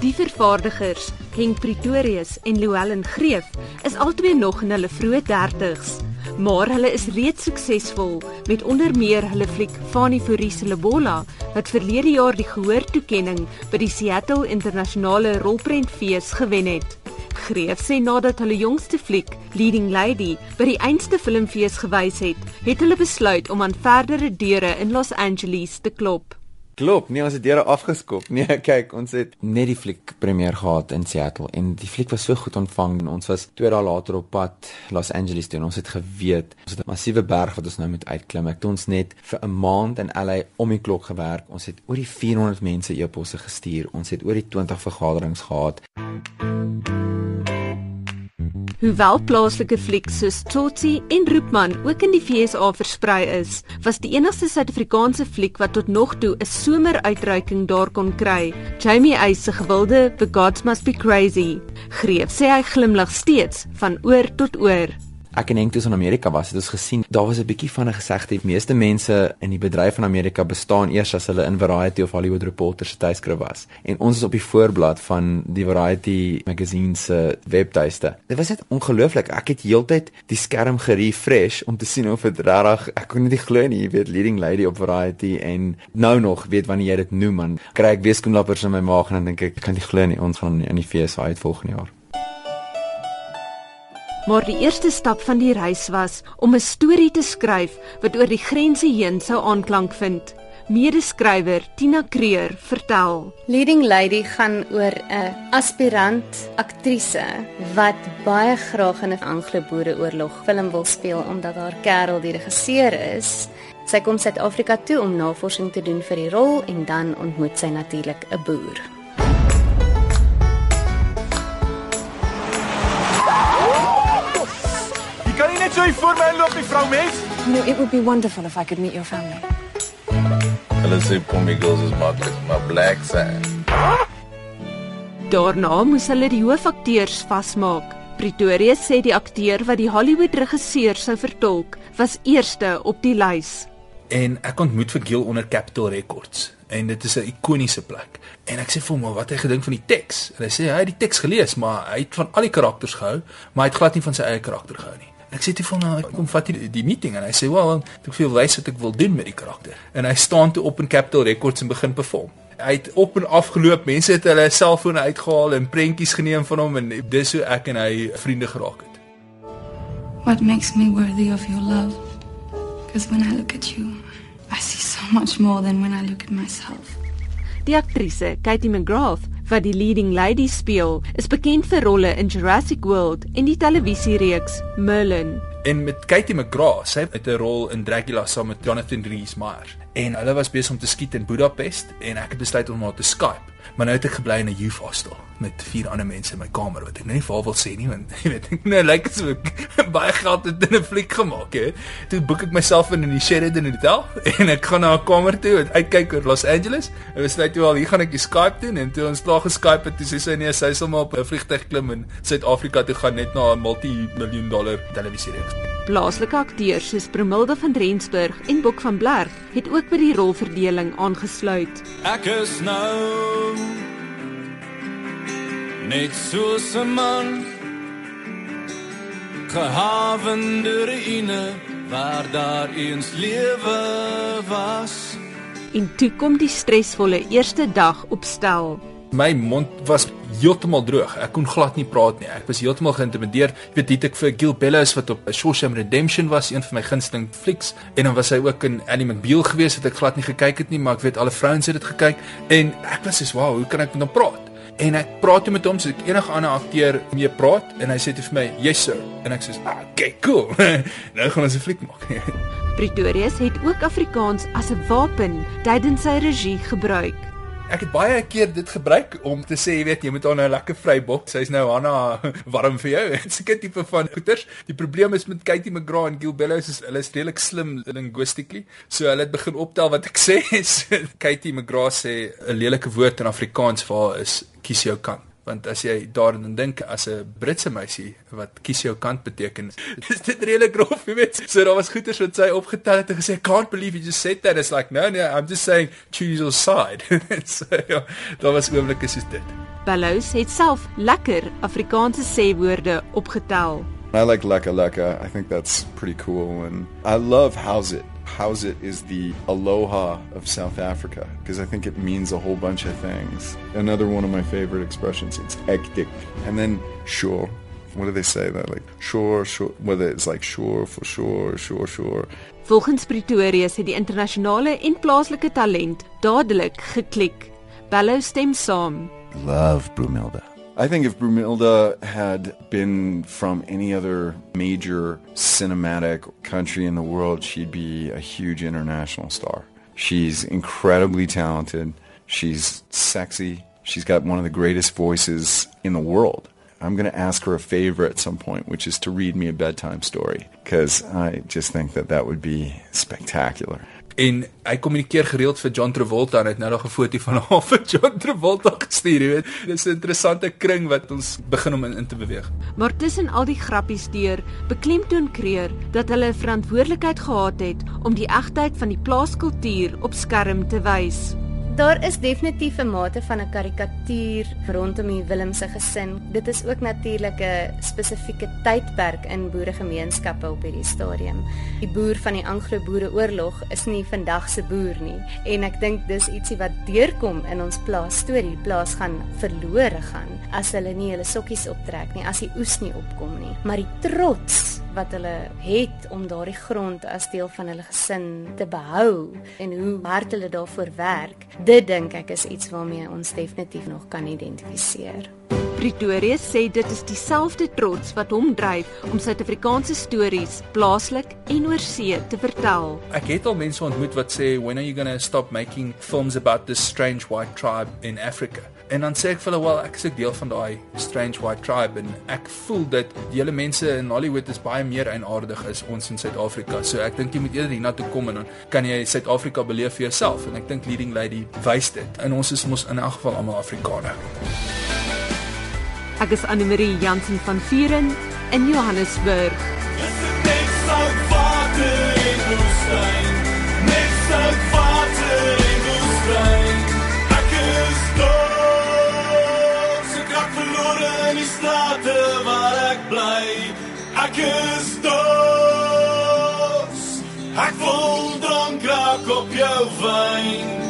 Die vervaardigers, Henk Pretorius en Llewellyn Greef, is albei nog in hulle vroeë 30's, maar hulle is reeds suksesvol met onder meer hulle fliek Fani Furise Lebola wat verlede jaar die gehoortoekenning by die Seattle Internasionale Rolprentfees gewen het. Greef sê nadat hulle jongste fliek, Leading Lady, by die eindste filmfees gewys het, het hulle besluit om aan verdere deure in Los Angeles te klop. Klop, nee, ons het deure afgeskop. Nee, kyk, ons het net die fliek premier gehad in Seattle en die fliek was so goed ontvang en ons was 2 dae later op pad Los Angeles toe en ons het geweet ons het 'n massiewe berg wat ons nou moet uitklim. Ek het ons net vir 'n maand in LA om die klok gewerk. Ons het oor die 400 mense e-posse gestuur. Ons het oor die 20 vergaderings gehad. Hoewel plaaslike flieks soos Tsotsi en Roepman ook in die FSA versprei is, was die enigste Suid-Afrikaanse fliek wat tot nog toe 'n someruitreiking daar kon kry, Jamie Eis se gewilde The Gods Must Be Crazy. Greef sê hy glimlag steeds van oor tot oor ek en Henk toe in Amerika was, het ons gesien daar was 'n bietjie van 'n gesegde, die meeste mense in die bedryf van Amerika bestaan eers as hulle in Variety of Hollywood Reporter se tydskrif was. En ons is op die voorblad van die Variety magazine se webtuiste. Dit was net ongelooflik. Ek het heeltyd die skerm gerefresh om te sien of dit regtig ek kon nie glo nie, jy weet leading lady op Variety en nou nog weet wanneer jy dit noem man, kry ek weeskoenlappers in my maag en dan dink ek ek kan nie glo nie ons gaan in die fees uit volgende jaar. Maar die eerste stap van die reis was om 'n storie te skryf wat oor die grense heen sou aanklank vind. Medeskrywer Tina Creer vertel. Leading Lady gaan oor 'n aspirant aktrise wat baie graag in 'n Anglo-Boereoorlog film wil speel omdat haar kerel die regisseur is. Sy kom Suid-Afrika toe om navorsing te doen vir die rol en dan ontmoet sy natuurlik 'n boer. Hier voor my loop die vrou mens? No, it would be wonderful if I could meet your family. Hulle sê Pommy girls is maklik, maar black sand. Daarna moes hulle die hoofakteurs vasmaak. Pretoria sê die akteur wat die Hollywood regisseur sou vertolk, was eerste op die lys. En ek ontmoet vir Gil onder Capitol Records en dit is 'n ikoniese plek. En ek sê vir hom, "Wat hy gedink van die teks?" En hy sê hy het die teks gelees, maar hy het van al die karakters gehou, maar hy het glad nie van sy eie karakter gehou nie. Ek sê toe vir hom nou kom vat die, die meeting en hy sê wel ek wil wys wat ek wil doen met die karakter. En hy staan toe op in Capital Records en begin perform. Hy het op en af geloop. Mense het hulle selfone uitgehaal en prentjies geneem van hom en dis hoe ek en hy vriende geraak het. What makes me worthy of your love? Because when I look at you, I see so much more than when I look at myself. Die aktrise Katie McGrath wat die leading lady speel, is bekend vir rolle in Jurassic World en die televisiereeks Merlin. En met Katie McGrath, sy het 'n rol in Dracula saam met Jonathan Rhys-Meyers. En hulle was besig om te skiet in Budapest en ek het besluit om haar te Skype. Maar nou het ek gebly in 'n youth hostel met vier ander mense in my kamer wat ek nou nie vir wil sê nie want jy weet ek nou lyk so baie geld het in 'n fliek gemaak hè. Toe boek ek myself in in die Sheraton hotel en ek gaan na 'n kamer toe en uitkyk oor Los Angeles. En besluit toe al hier gaan ek die Skype doen en toe ons klaar geskype het, toe sê sy nee, sy sal maar op 'n vliegtuig klim in Suid-Afrika toe gaan net na 'n multi-miljoen dollar televisiereeks. Plaaslike akteurs soos Promilde van Rensburg en Bok van Blerk het ook by die rolverdeling aangesluit. Ek is nou net soos 'n man gehavende reine waar daar eens lewe was. En toe kom die stresvolle eerste dag op stel. My mond was heeltemal droog. Ek kon glad nie praat nie. Ek was heeltemal geïntimideer. Ek weet dit ek vir Gil Bellows wat op Shawshank Redemption was, een van my gunsteling flieks en dan was hy ook in Annie McBeal gewees wat ek glad nie gekyk het nie, maar ek weet alle vrouens het dit gekyk en ek was so, "Wow, hoe kan ek met hom praat?" En ek praat toe met hom soos ek enige ander akteur mee praat en hy sê toe vir my, "Yes sir." En ek sê, "Ah, okay, cool. nou gaan ons 'n fliek maak." Pretoria het ook Afrikaans as 'n wapen tydens sy regie gebruik. Ek het baie keer dit gebruik om te sê, jy weet, jy moet haar nou lekker vrybok. Sy's nou Hanna warm vir jou. Dit's 'n tipe van goeters. Die probleem is met Katie McGraw en Gil Bellows is hulle is redelik slim linguistically. So hulle het begin optel wat ek sê. Katie McGraw sê 'n lelike woord in Afrikaans vir haar is kies jou kant want as jy daarin dink as 'n Britse meisie wat kies jou kant beteken is dit redelik rof jy weet so daar was goeters wat sy opgetel het en gesê can't believe you just said that it's like no no I'm just saying choose your side so ja daar was oomblikke soos dit Bellows het self lekker Afrikaanse sêwoorde opgetel. I like leka leka. I think that's pretty cool. And I love how's it. How's it is the aloha of South Africa because I think it means a whole bunch of things. Another one of my favorite expressions, it's ekdik. And then sure. What do they say that like sure, sure, whether it's like sure for sure, sure, sure. Volgens Pretorius het die internasionale en plaaslike talent dadelik geklik. Bellows stem saam. Love Brumilda. I think if Brumilda had been from any other major cinematic country in the world, she'd be a huge international star. She's incredibly talented. She's sexy. She's got one of the greatest voices in the world. I'm going to ask her a favor at some point, which is to read me a bedtime story, because I just think that that would be spectacular. En hy kommunikeer gereeld vir John Travolta en hy het nou nog 'n foto van hom vir John Travolta gestuur, jy weet. Dis 'n interessante kring wat ons begin om in, in te beweeg. Maar tussen al die grappies deur, beklemtoon Kreer dat hulle 'n verantwoordelikheid gehad het om die egtheid van die plaaskultuur op skerm te wys. Daar is definitief 'n mate van 'n karikatuur rondom die Willemse gesin. Dit is ook natuurlik 'n spesifieke tydperk in boeregemeenskappe op hierdie stadium. Die boer van die Anglo-Boereoorlog is nie vandag se boer nie en ek dink dis ietsie wat deurkom in ons plaas storie. Die plaas gaan verlore gaan as hulle nie hulle sokkies optrek nie, as die oes nie opkom nie. Maar die trots wat hulle het om daardie grond as deel van hulle gesin te behou en hoe hard hulle daarvoor werk. Dit dink ek is iets waarmee ons definitief nog kan identifiseer. Pretorius sê dit is dieselfde trots wat hom dryf om Suid-Afrikaanse stories plaaslik en oor see te vertel. Ek het al mense ontmoet wat sê when are you going to stop making films about this strange white tribe in Africa? En dan sê ek vir hulle, "Wel, ek is 'n deel van daai strange white tribe en ek voel dat hele mense in Hollywood is baie meer eienaardig as ons in Suid-Afrika. So ek dink jy moet eerder hiernatoe kom en dan kan jy Suid-Afrika beleef vir jouself en ek dink Leading Lady wys dit. En ons is mos in elk geval almal Afrikaners. Ek is Anne Marie Jansen van Vuren in Johannesburg. Ek voel dronk raak op jou wyn.